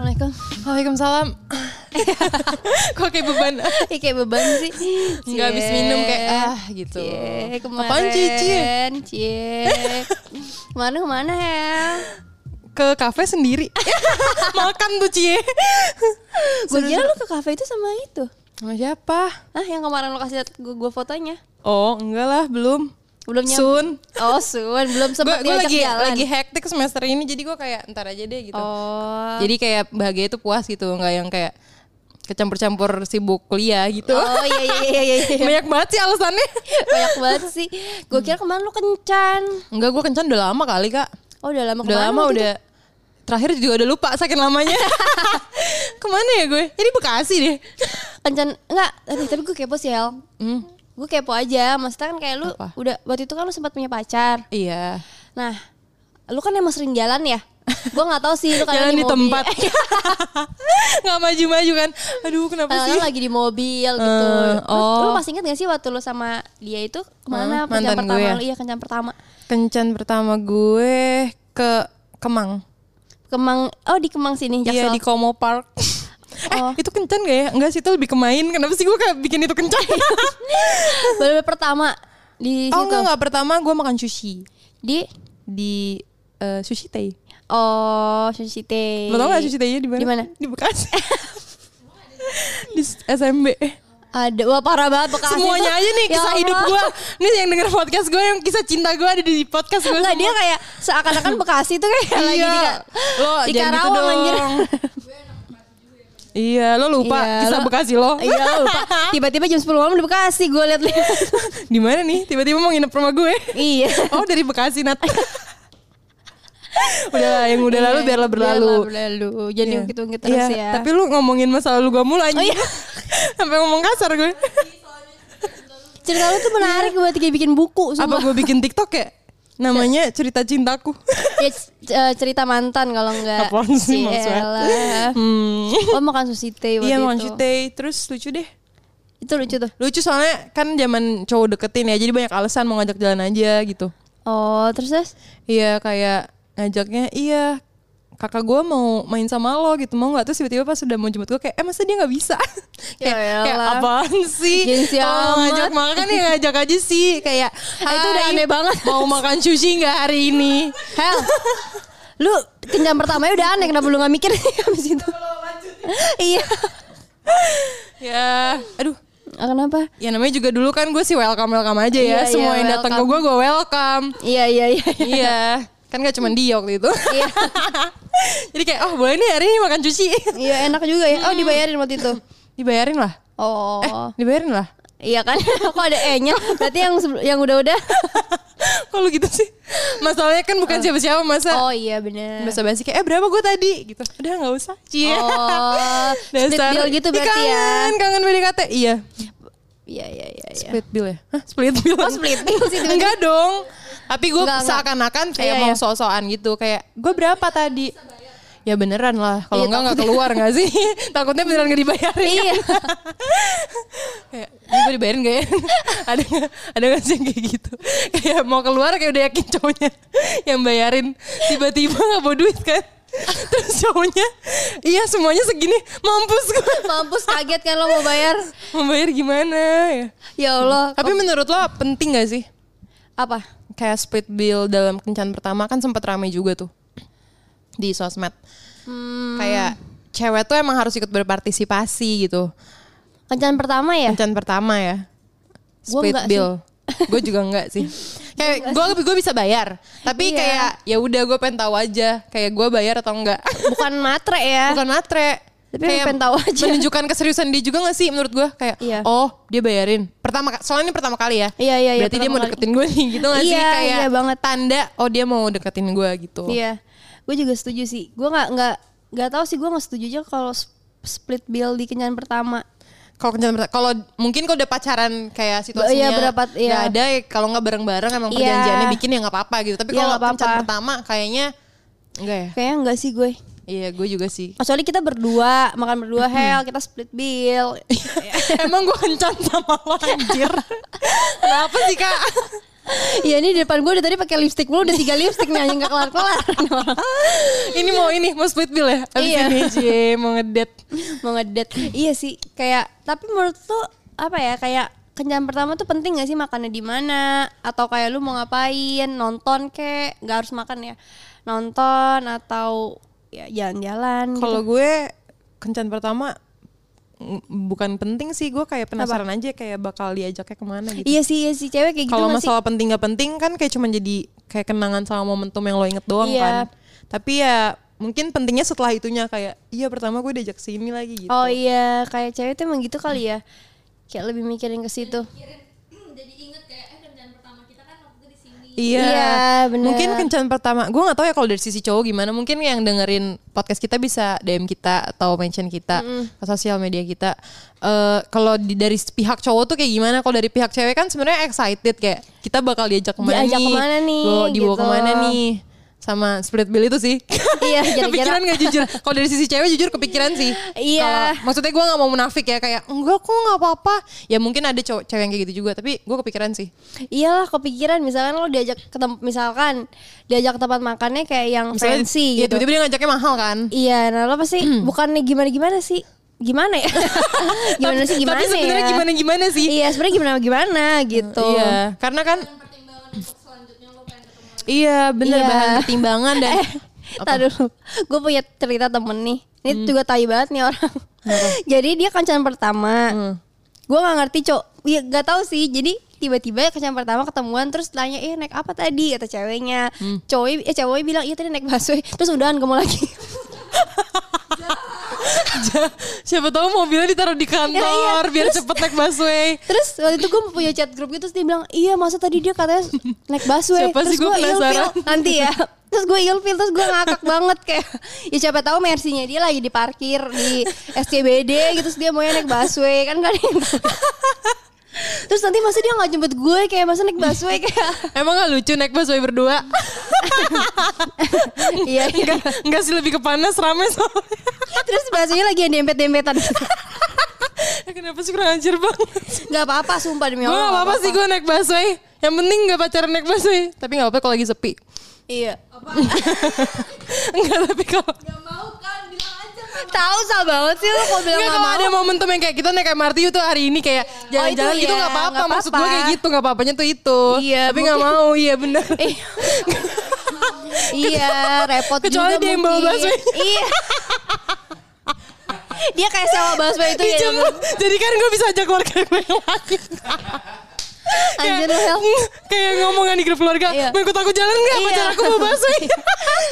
Assalamualaikum. Waalaikumsalam. Kok kayak beban? Ih, kayak beban sih. Nggak habis Cie. minum kayak ah gitu. Cie, kemarin. Apaan Cici? Cie. Ke mana ke mana ya? Ke kafe sendiri. Makan tuh Cie. Gue kira lu ke kafe itu sama itu. Sama siapa? Ah, yang kemarin lo kasih gue fotonya. Oh enggak lah belum. Belum nyam- Soon. Oh, Sun. Belum Gue sempat diajak lagi jalan. lagi hektik semester ini jadi gue kayak ntar aja deh gitu. Oh. Jadi kayak bahagia itu puas gitu, nggak yang kayak kecampur-campur sibuk kuliah gitu. Oh iya iya iya iya. iya. Banyak banget sih alasannya. Banyak banget sih. Gue kira kemarin lu kencan. Enggak, gue kencan udah lama kali kak. Oh, udah lama Udah lama udah. Terakhir juga udah lupa saking lamanya. Ke mana ya gue? Ini Bekasi deh. itu? Kencan enggak, tapi, tapi gue kepo sih, El. Hmm, Gue kepo aja. Maksudnya kan kayak lu Apa? udah waktu itu kan lu sempat punya pacar. iya. Nah, lu kan emang sering jalan ya? Gue nggak tahu sih lu kadang Jalan di mobil. tempat. Nggak maju-maju kan. Aduh kenapa sih? Kadang lagi di mobil gitu. Eh, Lu, oh. lu masih inget gak sih waktu lu sama dia itu ke mana Hmm, kencan mantan pertama gue ya? lu? Iya kencan pertama. Kencan pertama gue ke Kemang. Kemang, oh di Kemang sini, Iya Jaksel. di Komo Park. Eh Oh. itu kencan gak ya? Enggak sih itu lebih ke main. Kenapa sih gue kayak bikin itu kencan? Baru pertama di oh situ. enggak enggak pertama gue makan sushi Di di eh, sushi tei. Oh, Sushi Tei. Lo tau gak sushi tei di mana? Di mana? Di Bekasi. di SMB. Ada, wah parah banget Bekasi Semuanya tuh. aja nih Ya kisah hidup gue. Nih yang denger podcast gue yang kisah cinta gue ada di podcast gue. Enggak, semua. dia kayak seakan-akan Bekasi tuh kayak lagi di, Iya. Lo di jangan gitu Karawang anjir. Iya, lo lupa Iya, kisah lo- Bekasi lo. Iya lupa. Tiba-tiba jam 10 malam di Bekasi gue liat-liat. Di mana nih? Tiba-tiba mau nginep rumah gue. iya. Oh, dari Bekasi Nat. udah lah, yang udah lalu Iya, biarlah berlalu. Biarlah berlalu. Jadi Iya. gitu gitu terus Iya, ya. Tapi lu ngomongin masa lalu gue mulu anjing. Oh, iya. Sampai ngomong kasar gue. cerita lu tuh menarik buat kayak bikin buku Apa sumpah. gue bikin TikTok ya? Namanya cerita cintaku. Ya, cerita mantan kalau enggak. Apaan sih maksudnya? Hmm. Oh makan sushi teh waktu Iya makan itu. cute terus lucu deh. Itu lucu tuh. Lucu soalnya kan zaman cowok deketin ya, jadi banyak alasan mau ngajak jalan aja gitu. Oh, terus terus? Iya kayak ngajaknya, iya kakak gue mau main sama lo gitu mau nggak terus tiba-tiba pas sudah mau jemput gue kayak eh masa dia nggak bisa Ya kayak, kayak elah. apaan sih Gengsi amat. ngajak makan ya ngajak aja sih kayak Ah, itu udah "Hai, aneh banget." mau makan sushi nggak hari ini Hel. lu kencan pertamanya udah aneh kenapa lu gak mikir habis itu? iya. ya aduh Ah, Kenapa? ya namanya juga dulu kan gue sih welcome welcome aja ya Iya, semua iya, yang datang ke gue gue welcome Iya iya iya. iya kan gak cuma dia waktu itu Iya. jadi kayak oh boleh nih hari ini makan sushi Iya enak juga ya. Oh dibayarin waktu itu. dibayarin lah Oh. eh dibayarin lah Iya kan? Kok ada E-nya? Berarti yang yang udah-udah. Kalau gitu sih Masalahnya kan bukan siapa-siapa Masa Oh iya bener. Basa basi kayak Eh berapa gue tadi gitu Udah gak usah Cie Oh, split bill gitu berarti ya. Kangen Kangen PDKT Iya Iya iya iya. iya. Split bill ya Hah split bill Oh split bill sih. Enggak dong Tapi gue Enggak, enggak. seakan-akan Kayak Iya, mau iya. so-soan gitu Kayak gue berapa tadi? Ya beneran lah Kalau Iya, enggak gak keluar gak sih? Takutnya beneran gak dibayarin. Iya. kayak ini gue dibayarin gak ya? Ada gak, ada gak sih yang kayak gitu? Kayak mau keluar kayak udah yakin cowoknya yang bayarin. Tiba-tiba gak bawa duit kan? Terus cowoknya iya semuanya segini. Mampus gue Mampus kaget kan lo mau bayar. mau bayar gimana ya? Ya Allah. tapi menurut lo penting gak sih Apa? kayak split bill dalam kencan pertama kan sempat rame juga tuh. Di sosmed. Hmm, kayak cewek tuh emang harus ikut berpartisipasi gitu. Kencan pertama ya? kencan pertama ya. Gua split enggak bill. gue juga enggak sih. Kayak gue gue bisa bayar. Tapi Iya. kayak ya udah gue pengen tahu aja kayak gue bayar atau enggak. Bukan matre ya. bukan matre Tapi emang pengen tahu aja. menunjukkan keseriusan dia juga gak sih menurut gue kayak Iya. oh dia bayarin pertama soalnya ini pertama kali ya Iya, iya, iya, berarti dia mau kali. deketin gue nih gitu gak sih Iya, kayak iya banget. tanda oh dia mau deketin gue gitu Iya. Gue juga setuju sih. Gue nggak nggak nggak tahu sih gue nggak setuju aja kalau sp- split bill di kencan pertama. kalau kencan pertama kalau mungkin kalau udah pacaran kayak situasinya Iya, berapa- iya. nggak ada kalau nggak bareng-bareng emang Iya. perjanjiannya bikin ya nggak apa-apa gitu tapi Iya, kalau apa-apa. kencan pertama kayaknya enggak ya Kayaknya enggak sih gue. Iya gue juga sih Kecuali kita berdua makan berdua hell kita split bill. Emang gue kencan sama lo anjir Kenapa sih kak? Iya ini di depan gue udah tadi pakai lipstick mulu udah tiga lipstick nih anjing gak kelar-kelar. ini mau ini mau split bill ya? Abis Iya. ini cie mau ngedet. Mau ngedet. Iya sih kayak tapi menurut tuh apa ya kayak kencan pertama tuh penting gak sih makannya di mana atau kayak lu mau ngapain nonton kek nggak harus makan ya nonton atau ya jalan-jalan gitu. Kalau gue kencan pertama bukan penting sih gue kayak penasaran aja kayak bakal diajaknya ke mana gitu. Iya sih iya sih cewek kayak gitu Kalau masalah penting gak penting kan kayak cuma jadi kayak kenangan sama momentum yang lo inget doang Iya. kan. Tapi ya mungkin pentingnya setelah itunya kayak iya pertama gue diajak sini lagi gitu. Oh iya, kayak cewek tuh emang gitu kali ya. Kayak lebih mikirin ke situ. jadi inget kayak eh kencan pertama kita kan waktu itu di sini Iya, Iya, bener. Mungkin kencan pertama, gue nggak tahu ya kalau dari sisi cowok gimana. Mungkin yang dengerin podcast kita bisa DM kita atau mention kita ke sosial media kita. Eh kalau di, dari pihak cowok tuh kayak gimana? Kalau dari pihak cewek kan sebenarnya excited kayak kita bakal diajak ke mana Diajak nih? ke mana nih, Bawa- dibawa gitu. ke mana nih? Sama split bill itu sih. Iya, kira-kira. kepikiran gak jujur? Kalau dari sisi cewek jujur kepikiran sih. Iya. Kalau- maksudnya gue nggak mau munafik ya kayak enggak kok nggak apa-apa. Ya mungkin ada cowok cewek yang kayak gitu juga. Tapi gue kepikiran sih. Iyalah kepikiran misalkan lo diajak ke misalkan diajak ke tempat makannya kayak yang Misalnya, fancy ya, gitu. tiba-tiba dia ngajaknya mahal kan. Iya, nah lo pasti bukannya gimana-gimana sih? Gimana ya? gimana sih gimana Tapi sebenarnya ya? gimana gimana sih? Iya, sebenarnya gimana gimana gitu. Iya, karena kan iya bener Iya. bahan pertimbangan dan Eh, tar dulu. Gue punya cerita temen nih. Ini juga tai banget nih orang. Jadi dia kencan pertama. Gue nggak ngerti cok. Ya nggak tahu sih. Jadi tiba-tiba kencan pertama ketemuan terus tanya eh naik apa tadi kata ceweknya. Cowok eh cowoknya bilang iya tadi naik busway. Terus udahan gak mau lagi. siapa tahu mobilnya ditaruh di kantor Ya, iya. biar cepet naik busway. terus waktu itu gue punya chat grup gitu terus dia bilang iya masa tadi dia katanya naik busway. Siapa terus sih? Ilfil. penasaran. nanti ya. Terus gue ilfil terus gue ngakak banget kayak ya siapa tahu mersinya dia lagi diparkir di SCBD gitu terus dia mau naik busway kan kan Terus nanti masa dia nggak jemput gue kayak masa naik busway kayak Emang gak lucu naik busway berdua? iya iya. Enggak, enggak sih lebih ke panas rame soalnya. Terus busway lagi yang dempet-dempetan. Eh, Kenapa sih kurang ajar banget? Gak apa-apa sumpah demi Gue Allah. gak apa-apa sih gue naik busway. Yang penting gak pacaran naik busway. Tapi gak apa-apa kalau lagi sepi. Iya. Enggak tapi kalau Gak mau kan bilang kan Tahu salah banget sih lo kalau bilang Enggak gak kalau ada momentum yang kayak kita naik MRT itu hari ini kayak jalan-jalan itu gitu ya, nggak apa-apa nggak maksud gue apa-apa. kayak gitu nggak apa-apanya tuh itu Iya, tapi nggak mau iya benar Iya. iya, repot Kecuali juga dia yang bawa busway. Iya. dia kayak sewa busway itu ya. Jadi kan gue bisa ajak keluarga gue yang lain Anjir lu Hel. kayak ngomongan di grup keluarga Iya. mau ikut aku jalan nggak Iya. pacar aku mau busway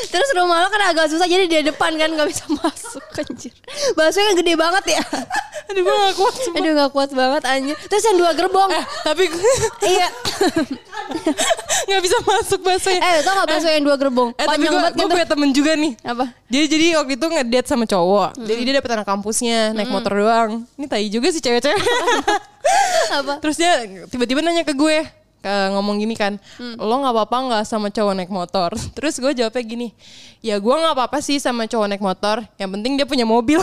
Terus rumah lo kan agak susah jadi di depan kan gak bisa masuk anjir. Busway kan gede banget ya. aduh gue gak kuat sumpah. Aduh gak kuat banget anjir. Terus yang dua gerbong. eh tapi gue iya. nggak bisa masuk busway eh tau gak busway yang dua gerbong? Eh tapi Panjang gue banget gue gitu. punya temen juga nih Apa? Jadi jadi waktu itu ngedate sama cowok. Jadi dia dapet anak kampusnya naik motor doang. Ini tai juga sih cewek-cewek. Apa? Terus dia tiba-tiba nanya ke gue, ke ngomong gini kan, lo nggak apa-apa nggak sama cowok naik motor? Terus gue jawabnya gini, ya gue nggak apa-apa sih sama cowok naik motor. Yang penting dia punya mobil.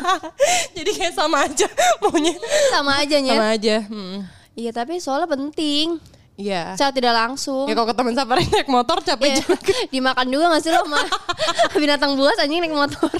Jadi kayak sama aja maunya. Sama aja. Sama aja. Hmm. Iya tapi soalnya penting. Iya. Secara tidak langsung. Ya kalau ke teman safari naik motor capek Iya. juga. Dimakan juga gak sih lo sama binatang buas anjing naik motor?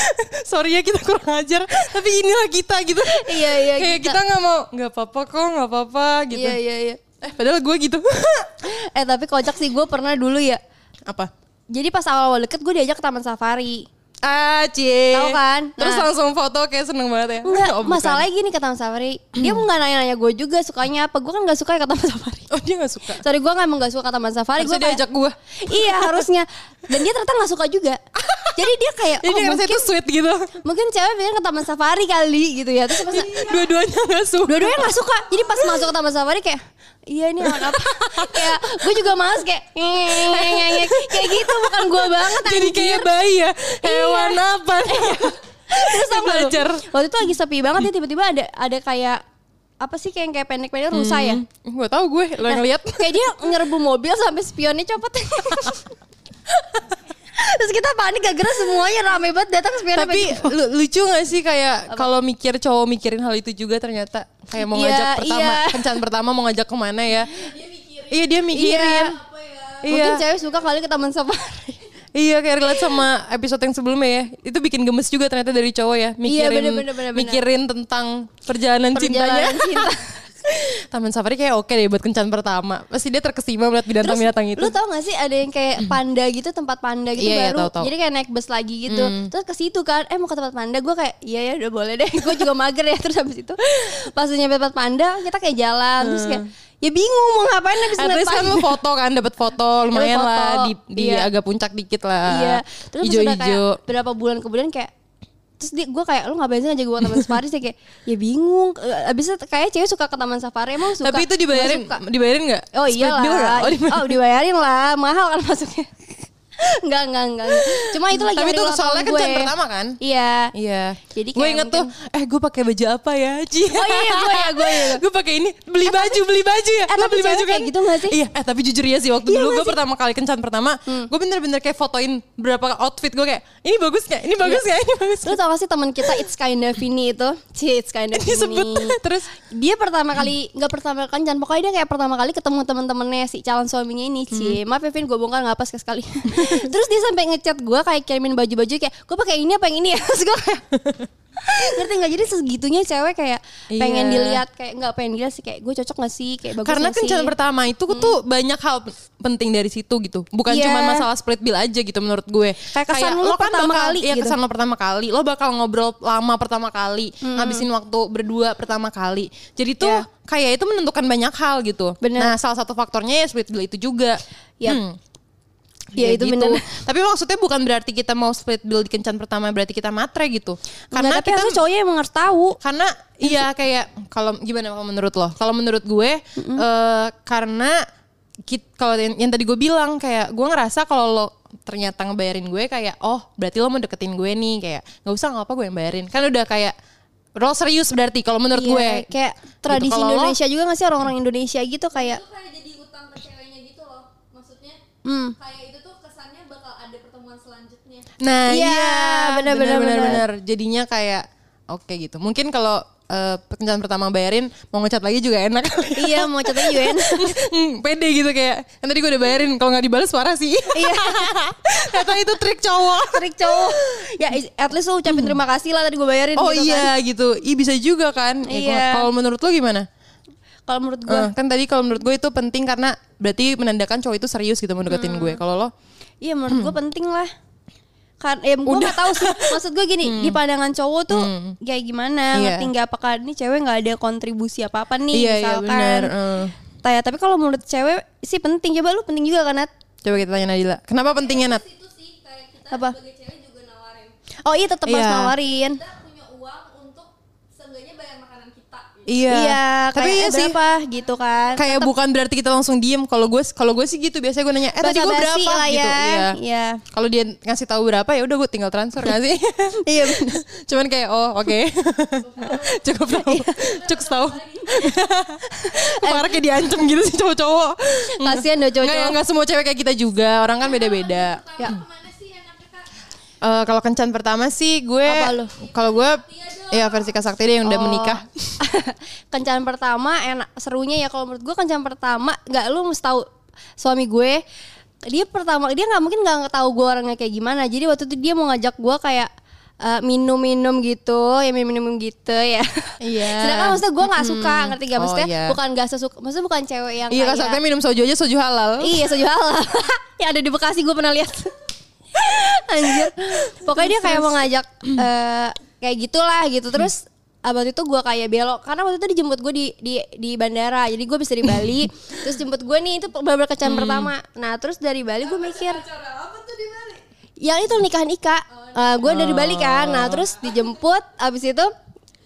Sorry ya kita kurang ajar, tapi inilah kita gitu. Iya, iya, Kayak kita. kita nggak mau, nggak apa-apa kok, nggak apa-apa gitu. Iya iya iya. Eh padahal gue gitu. Eh tapi kocak sih gue pernah dulu ya. apa? Jadi pas awal-awal deket gue diajak ke taman safari. Ah, cie. Tahu kan? Terus Nah. langsung foto kayak seneng banget ya. Enggak, Oh, bukan. masalahnya gini ke taman safari. Dia mau nggak nanya-nanya gue juga sukanya apa. Gue kan gak suka ya ke taman safari. Oh dia gak suka. Sorry gue gak emang gak suka ke taman safari. Gue dia ajak gue. Iya harusnya. Dan dia ternyata gak suka juga. Jadi dia kayak Jadi oh, dia mungkin, itu sweet gitu. mungkin cewek pengen ke taman safari kali gitu ya. Terus pas Dua-duanya gak suka. dua-duanya gak suka. Jadi pas masuk ke taman safari kayak Iya ini anak apa Kayak gue juga males kayak Kayak gitu bukan gue banget Jadi anjir. kayak bayi ya. Hewan apa? Terus tau gak lu, belajar. Waktu itu lagi sepi banget ya tiba-tiba ada ada kayak apa sih kayak kayak pendek-pendek rusa ya? Gue tau gue, lo yang lihat. Kayak dia nyerbu mobil sampai spionnya copot. Terus kita panik gara-gara semuanya rame banget datang spion Tapi lu- lucu gak sih kayak kalau mikir cowok mikirin hal itu juga ternyata kayak mau Iya, ngajak pertama iya. kencan pertama mau ngajak ke mana ya? Iya dia mikirin. Iya. Mungkin cewek suka kali ke taman safari. Iya kayak relate sama episode yang sebelumnya ya. Itu bikin gemes juga ternyata dari cowok ya. Mikirin, Iya, bener, bener, bener, bener. mikirin tentang perjalanan, cintanya. Perjalanan cinta. Taman safari kayak oke deh buat kencan pertama. Pasti dia terkesima melihat binatang-binatang itu. Lu tau gak sih ada yang kayak panda gitu tempat panda gitu Iya, iya, baru. tahu, tahu. Jadi kayak naik bus lagi gitu. Terus ke situ kan, eh mau ke tempat panda, gue kayak iya ya udah boleh deh. gue juga mager ya terus habis itu pas nyampe tempat panda kita kayak jalan terus kayak ya bingung mau ngapain habis At ngeliat least kan panda. lu foto kan dapat foto lumayan foto, lah di, di iya. agak puncak dikit lah. Iya. Terus pas udah kayak berapa bulan kemudian kayak terus dia gue kayak lu ngapain sih ngajak gue ke taman safari sih kayak ya bingung abis itu kayak cewek suka ke taman safari emang suka Tapi itu dibayarin suka. dibayarin nggak? Oh iya lah. Oh, dibayarin. Oh, dibayarin lah, mahal kan masuknya. Enggak, enggak, enggak. Cuma itu lagi Tapi itu soalnya kencan gue. pertama kan? Iya. Iya. Jadi gue inget tuh, eh gue pakai baju apa ya? Ci? Oh iya, gue ya, gue ya. gue pakai ini beli baju beli baju ya eh, Lo tapi beli baju kan kayak gitu nggak sih? iya eh tapi jujur ya sih waktu Iya dulu gue pertama kali kencan pertama gue bener-bener kayak fotoin berapa outfit gue kayak ini bagus nggak ini bagus nggak ini bagus Lu tau gak sih teman kita It's Kinda Vini itu? Cie, It's Kinda Vini. disebut terus dia pertama kali nggak pertama kali kencan pokoknya dia kayak pertama kali ketemu teman-temannya si calon suaminya ini cie maaf ya Vin gue bongkar nggak pas sekali terus dia sampai ngechat gue kayak kirimin baju-baju kayak gue pakai ini apa yang ini ya terus gue kayak ngerti nggak jadi segitunya cewek kayak pengen Iya. dilihat kayak nggak pengen dilihat sih kayak gue cocok gak sih kayak bagus karena nggak kencan pertama itu tuh banyak hal penting dari situ gitu bukan Iya. cuma masalah split bill aja gitu menurut gue Kayak kesan lu lo kan pertama bakal, kali iya gitu. kesan lo pertama kali lo bakal ngobrol lama pertama kali ngabisin waktu berdua pertama kali jadi tuh Iya. kayak itu menentukan banyak hal gitu Bener. nah salah satu faktornya ya split bill itu juga Yap. Hmm. Iya, Ya itu gitu. bener. Tapi maksudnya bukan berarti kita mau split bill di kencan pertama berarti kita matre gitu. Karena Nggak, tapi kita cowoknya emang harus tahu karena iya kayak kalau gimana kalau menurut lo? Kalau menurut gue eh, karena kit- kalau yang, yang tadi gue bilang kayak gue ngerasa kalau lo ternyata ngebayarin gue kayak oh berarti lo mau deketin gue nih kayak nggak usah nggak apa gue yang bayarin kan udah kayak lo serius berarti kalau menurut Iya, gue kayak tradisi Kalau lo- Indonesia juga gak sih orang-orang Indonesia gitu kayak itu kayak jadi utang ke ceweknya gitu loh maksudnya hmm. kayak itu tuh kesannya bakal ada pertemuan selanjutnya Nah Iya, iya, benar, benar, benar, benar. benar. Jadinya kayak oke gitu. Mungkin kalau eh, kencan pertama bayarin mau ngecat lagi juga enak kali. iya mau catanya juga enak Hmm, pede gitu kayak kan tadi gue udah bayarin kalau nggak dibalas parah sih. Iya. Ternyata itu trik cowok. trik cowok ya at least lu ucapin terima kasih lah tadi gue bayarin Oh gitu kan. iya gitu. Ih bisa juga kan. Ya, Iya. Kalau menurut lo gimana? kalau menurut gue Eh, kan tadi kalau menurut gue itu penting karena berarti menandakan cowok itu serius gitu mau deketin gue. Kalau lo iya menurut gue penting lah kan eh gue nggak tahu sih maksud gue gini di pandangan cowok tuh kayak gimana Iya. ngerti nggak apakah ini cewek nggak ada kontribusi apa apa nih iya iya misalkan benar. eh. Taya, tapi kalau menurut cewek sih penting coba lu penting juga kan Nat? Coba kita tanya Nadila. Kenapa pentingnya Nat? itu sih kayak kita Apa? sebagai cewek juga nawarin oh iya tetap harus Iya. nawarin kita punya uang untuk seenggaknya bayar makanan kita gitu. Iya. iya Tapi kayak iya eh, sih. berapa? gitu kan. Kayak bukan berarti kita langsung diem. Kalau gue kalau gue sih gitu biasanya gue nanya eh tadi gue berapa? lah gitu ya. iya. Iya. kalau dia ngasih tahu berapa ya udah gue tinggal transfer gak sih? Iya cuman kayak oh oke. Cukup tahu cukup tahu Parah kayak diancam gitu sih cowok-cowok kasihan dong cowok-cowok. nggak semua cewek kayak kita juga. Orang kan beda-beda. Ya. ke mana sih enaknya kak Eh, kalau kencan pertama sih gue kalau gue ya versi kasakti dia yang udah Oh. menikah. Kencan pertama enak serunya ya kalau menurut gue kencan pertama nggak lu mesti tahu suami gue dia pertama dia nggak mungkin nggak tahu gue orangnya kayak gimana. Jadi waktu itu dia mau ngajak gue kayak eh, minum-minum gitu ya minum-minum gitu ya. Iya. sedangkan maksudnya gue nggak suka ngerti gak Oh, maksudnya iya. bukan gak sesuka maksudnya bukan cewek yang iya kayak kasakti minum soju aja soju halal. Iya soju halal. Yang ada di Bekasi gue pernah lihat Anjir. Pokoknya dia kayak mau ngajak eh, Kayak gitulah gitu. Terus Abang itu gue kayak belok. Karena waktu itu dijemput gue di, di, di bandara. Jadi gue bisa di Bali. Terus jemput gue nih Itu bener kencan pertama. Nah terus dari Bali gue mikir Yang itu nikahan Ika. Eh, Gue dari Bali kan. Nah terus dijemput. Abis itu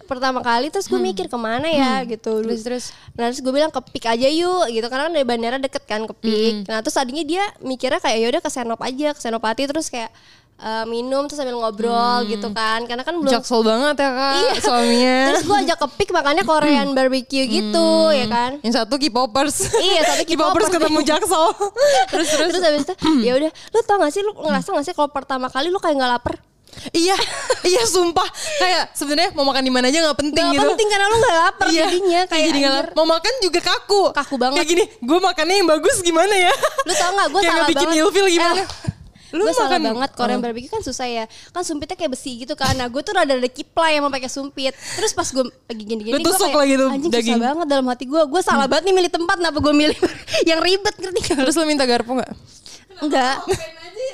Pertama kali terus gue mikir ke mana ya gitu Terus, terus? Nah terus gue bilang ke Pik aja yuk gitu karena kan dari bandara deket kan ke Pik. Nah terus tadinya dia mikirnya kayak yaudah ke Senop aja ke Senopati terus kayak eh, minum terus sambil ngobrol gitu kan karena kan belum Jaksel banget ya kak Iya. suaminya. terus gue ajak ke pik makannya Korean barbecue gitu ya kan Yang satu K-popers. Iya, satu K-popers K-popers. ketemu Jaksel. terus terus. terus habis itu ya udah lu tau gak sih lu ngerasa gak sih kalau pertama kali lu kayak nggak lapar iya, iya sumpah. Kayak sebenarnya mau makan di mana aja nggak penting Gak gitu. penting karena lu gak lapar Iya, jadinya kayak jadi nggak anjir. lapar. Mau makan juga kaku. Kaku banget. Kayak gini, gue makannya yang bagus gimana ya? Lu tau gak gue salah nggak bikin banget ilfil gimana? Eh, Lu gue salah makan- banget Korean Oh. barbecue kan susah ya Kan sumpitnya kayak besi gitu kan Nah gue tuh rada ada kiplay yang mau pakai sumpit Terus pas gue lagi gini-gini Lu gue tusuk kayak, lagi tuh Anjing daging." susah banget dalam hati gue Gue salah banget nih milih tempat Kenapa gue milih yang ribet ngerti gak? Terus lu minta garpu nggak? Enggak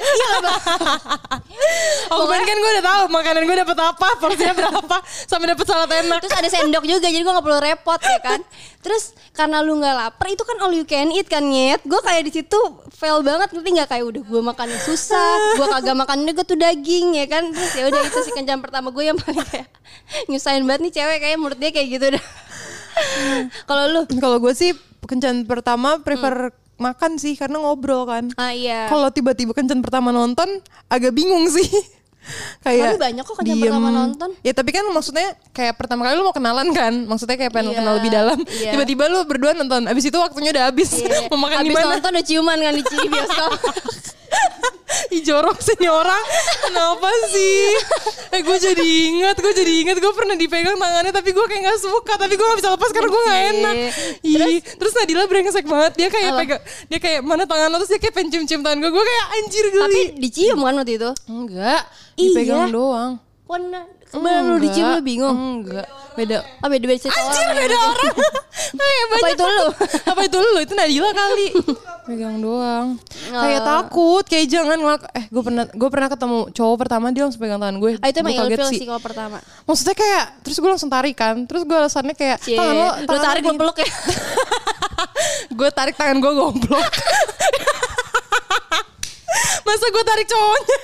Iya Bang. Oh kan gue udah tahu makanan gue dapet apa, porsinya berapa, sampai dapet salad enak. Terus ada sendok juga jadi gue gak perlu repot ya kan? Terus karena lu gak lapar itu kan all you can eat kan nyet? Gue kayak di situ fail banget ngerti gak kayak udah gue makannya susah Gue kagak makan juga tuh daging ya kan? Terus ya udah itu sih kencan pertama gue yang paling kayak Nyusahin banget nih cewek kayak menurut dia kayak gitu dah. Kalau lu? Kalau gue sih kencan pertama prefer makan sih karena ngobrol kan. Ah iya Kalau tiba-tiba kencan pertama nonton agak bingung sih. kayak Tapi banyak kok kencan diem. pertama nonton. Ya tapi kan maksudnya kayak pertama kali lu mau kenalan kan, maksudnya kayak pengen Iya, kenal lebih dalam. iya. Tiba-tiba lu berdua nonton, abis itu waktunya udah habis. Iya. mau makan di Abis mana? nonton udah ciuman kan di bioskop Ih jorok sih nih orang. Kenapa sih? Eh gue jadi ingat Gue jadi ingat. Gue pernah dipegang tangannya Tapi gue kayak gak suka. Tapi gue gak bisa lepas Karena gue gak Iya. enak. Ih, Terus? Nadila brengsek banget. Dia kayak Apa? pegang Dia kayak mana tangan lo Terus dia kayak pengen cium-cium tangan gue Gue kayak anjir geli. Tapi dicium kan waktu itu? Enggak Iya. Dipegang doang. Pernah Kemarin lu dicium lu bingung? Enggak. Beda. Oh beda beda cerita Anjir orang. beda orang. Kayak Apa banyak itu lu? Apa itu lu? Itu Nadila kali. Pegang doang. Kayak Oh. takut Kayak jangan ngelak Eh gue pernah Gue pernah ketemu cowok pertama Dia langsung pegang tangan gue. Ah, itu emang Gue ilfil sih. kalau pertama? Maksudnya kayak Terus gue langsung tarik kan. Terus gue alasannya kayak Tangan lo lu tarik lu peluk ya? Gue tarik tangan gue goblok. Masa gue tarik cowoknya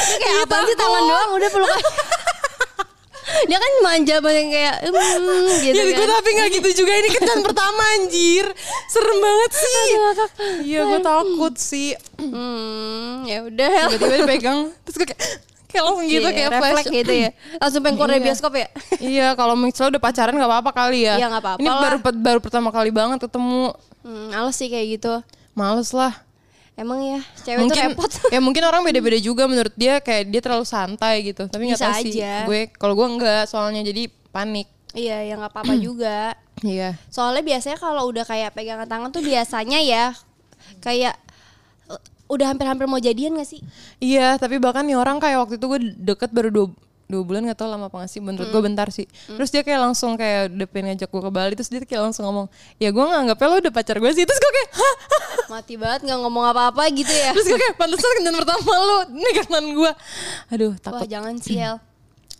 Lu kayak apa sih tangan doang udah peluk. Dia kan manja banget kayak hmm, gitu Ya gue kan. tapi gak gitu juga Ini kencan pertama anjir Serem banget sih Iya gue takut sih Hmm, ya udah. Tiba-tiba dipegang Terus gue kayak Kayak langsung gitu Iya, kayak refleks flash gitu ya. Langsung pengen keluar dari Iya. bioskop ya. Iya kalau misalnya udah pacaran gak apa-apa kali ya Iya, nggak apa-apa Ini lah. baru, baru pertama kali banget ketemu Hmm, males sih kayak gitu. Males lah Emang ya, cewek tuh repot. ya mungkin orang beda-beda juga menurut dia kayak dia terlalu santai gitu tapi nggak tahu sih gue kalau gue enggak soalnya jadi panik iya, ya nggak apa-apa juga. iya Soalnya biasanya kalau udah kayak pegangan tangan tuh biasanya ya kayak eh, udah hampir-hampir mau jadian gak sih? iya tapi bahkan nih orang kayak waktu itu gue deket baru dua dua bulan gak tau lama apa nggak sih menurut gue bentar sih terus dia kayak langsung kayak udah pengen ngajak gue ke Bali terus dia kayak langsung ngomong ya gue nganggapnya lo udah pacar gue sih terus gue kayak Hah? Mati banget nggak ngomong apa-apa gitu ya. terus gue kayak pantesan kencan pertama lo ini kanan gue aduh Wah takut jangan sih El.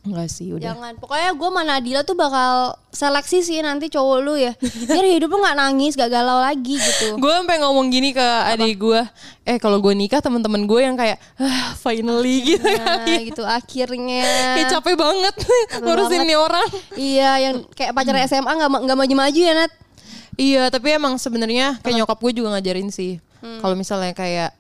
Enggak sih udah Jangan. Pokoknya gue sama Nadila tuh bakal seleksi sih nanti cowok lu ya. Biar hidup lu gak nangis, gak galau lagi gitu. gue sampai ngomong gini ke adik gue eh kalau gue nikah teman-teman gue yang kayak ah, finally gitu Nah kan gitu akhirnya. kayak capek banget ngurusin nih orang Iya yang kayak pacar SMA gak, nggak maju-maju ya Nat. iya tapi emang sebenarnya kayak nyokap gue juga ngajarin sih Hmm. kalau misalnya kayak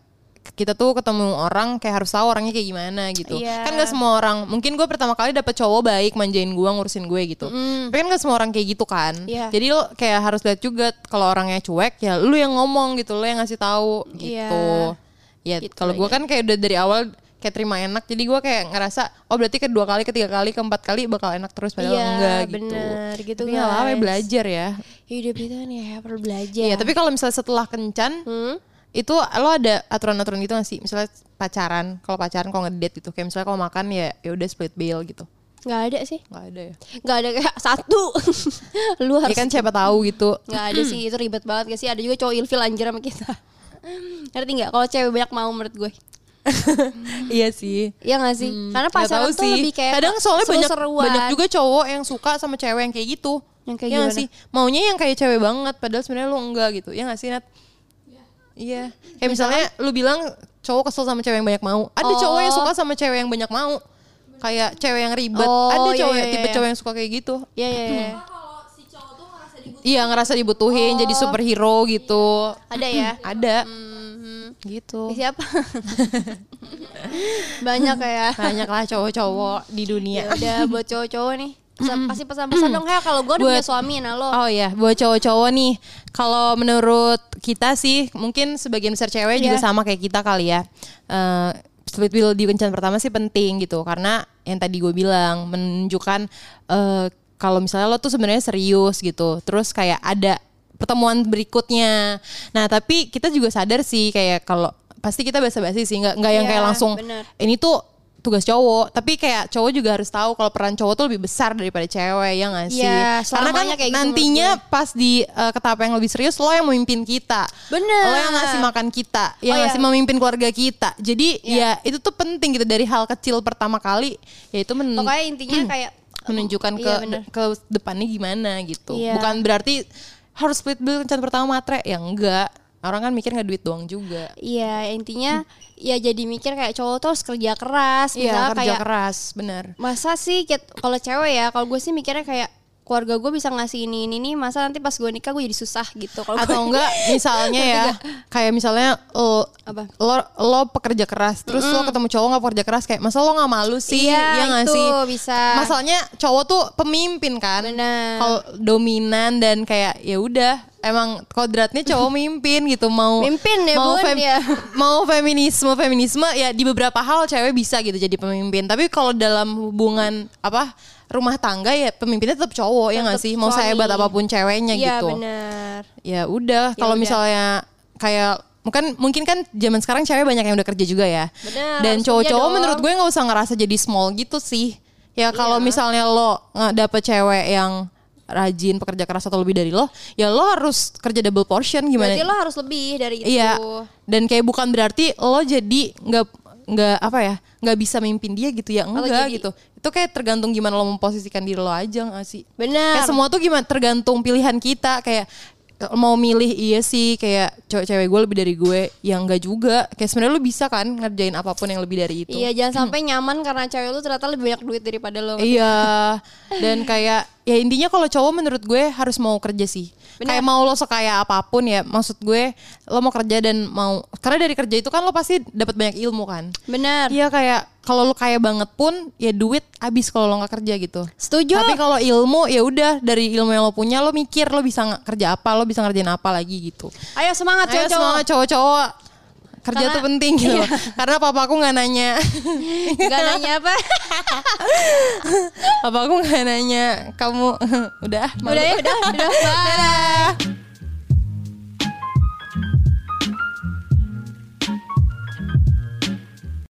kita tuh ketemu orang kayak harus tahu orangnya kayak gimana gitu Iya. kan gak semua orang mungkin gue pertama kali dapet cowok baik manjain gue ngurusin gue gitu tapi kan gak semua orang kayak gitu kan Iya. jadi lo kayak harus lihat juga kalau orangnya cuek ya lu yang ngomong gitu lo yang ngasih tahu gitu ya Gitu, kalau gue iya. kan kayak udah dari awal kayak terima enak jadi gue kayak ngerasa oh berarti kedua kali ketiga kali keempat kali bakal enak terus padahal Iya, enggak gitu bener, gitu, tapi apa-apa guys. belajar ya Hidup itu kan ya perlu belajar. Iya, tapi kalau misalnya setelah kencan, Hmm? Itu lo ada aturan-aturan gitu gak sih? Misalnya pacaran, kalau pacaran kalau ngedate gitu, kayak misalnya kalau makan ya ya udah split bill gitu. Nggak ada sih. Nggak ada ya. Nggak ada kayak satu. lu Ya harus kan siapa tahu gitu. nggak ada sih itu ribet banget gak sih ada juga cowok ilfil anjir sama kita ngerti nggak kalau cewek banyak mau menurut gue iya sih. Iya gak sih karena Nggak pacaran tuh lebih kayak Kadang soalnya banyak seru-seruan. banyak juga cowok yang suka sama cewek yang kayak gitu. Yang kayak nggak gimana? sih? Maunya yang kayak cewek banget padahal sebenarnya lu enggak gitu. Ya gak sih, Nat? Iya. Kayak misalnya lu bilang cowok kesel sama cewek yang banyak mau. Ada Oh. cowok yang suka sama cewek yang banyak mau. Kayak cewek yang ribet. Oh, Ada iya, cowok iya, tipe iya. cowok yang suka kayak gitu. Iya iya iya. kalau si cowok tuh ngerasa dibutuhin Iya ngerasa dibutuhin jadi superhero gitu. Ada ya. Ada Mhm. gitu. Siapa? Banyak ya. Banyak lah cowok-cowok di Ya dunia. udah buat cowok-cowok nih. Pesan, kasih pesan-pesan dong ya kalau gue udah punya suami nah lo. Oh ya, buat cowok-cowok nih, kalau menurut kita sih, mungkin sebagian besar cewek juga Iya. sama kayak kita kali ya. Eh, split bill di kencan pertama sih penting gitu, karena yang tadi gue bilang menunjukkan eh, kalau misalnya lo tuh sebenarnya serius gitu, terus kayak ada pertemuan berikutnya. Nah tapi kita juga sadar sih kayak kalau pasti kita basa-basi sih, nggak nggak yang Iya, kayak langsung bener. ini tuh tugas cowok. Tapi kayak cowok juga harus tahu kalau peran cowok tuh lebih besar daripada cewek ya nggak sih? Iya, karena kan kayak gitu nantinya pas di uh, ke tahap yang lebih serius lo yang memimpin kita. Bener. lo yang ngasih makan kita yang Oh, ngasih iya. memimpin keluarga kita. Jadi ya itu tuh penting gitu. Dari hal kecil pertama kali yaitu men Pokoknya intinya kayak menunjukkan ke Iya, ke depannya gimana gitu. Iya. bukan berarti harus split bill kencan pertama matre ya enggak orang kan mikir nggak duit doang juga Iya intinya ya jadi mikir kayak cowok tuh harus kerja keras. iya kerja kayak keras bener masa sih kalau cewek ya kalau gue sih mikirnya kayak keluarga gue bisa ngasih ini ini nih masa nanti pas gue nikah gue jadi susah gitu kalau atau gue- enggak misalnya ya kayak misalnya lo Apa? lo lo pekerja keras terus lo ketemu cowok nggak pekerja keras kayak masa lo nggak malu sih Iya, ya nggak itu sih bisa. masalahnya cowok tuh pemimpin kan Benar. kalau dominan dan kayak ya udah emang kodratnya cowok mimpin gitu mau Mimpin ya, mau Bun, ya. mau feminisme feminisme ya di beberapa hal cewek bisa gitu jadi pemimpin tapi kalau dalam hubungan apa rumah tangga ya pemimpinnya tetap cowok ya nggak sih? Mau suami. sehebat apa pun ceweknya iya gitu. benar. Ya udah kalau udah. misalnya kayak mungkin mungkin kan zaman sekarang cewek banyak yang udah kerja juga ya. Bener, dan cowok-cowok menurut gue nggak usah ngerasa jadi small gitu sih. Ya kalau Iya. misalnya lo nggak dapet cewek yang rajin pekerja keras atau lebih dari lo ya lo harus kerja double portion gimana? Berarti lo harus lebih dari itu. Iya dan kayak bukan berarti lo jadi nggak nggak apa ya nggak bisa mimpin dia gitu ya enggak jadi- gitu. Itu kayak tergantung gimana lo memposisikan diri lo aja nggak sih? Benar. Kayak semua tuh gimana tergantung pilihan kita. Kayak mau milih iya sih kayak cewek cewek gue lebih dari gue yang enggak juga. Kayak sebenarnya lu bisa kan ngerjain apa pun yang lebih dari itu. Iya jangan sampai nyaman karena cewek lu ternyata lebih banyak duit daripada lo. Iya. Dan kayak ya intinya kalau cowok menurut gue harus mau kerja sih Bener. kayak mau lo sekaya apa pun ya maksud gue lo mau kerja dan mau karena dari kerja itu kan lo pasti dapat banyak ilmu kan benar Iya kayak kalau lo kaya banget pun ya duit habis kalau lo nggak kerja gitu setuju Tapi kalau ilmu ya udah dari ilmu yang lo punya lo mikir lo bisa kerja apa, lo bisa ngerjain apa lagi gitu. ayo semangat cowok semangat cowok-cowok. Kerja Karena- tuh penting gitu. Karena papaku nggak nanya. Gak nanya apa papaku nggak nanya kamu udah. udah ya udah udah bye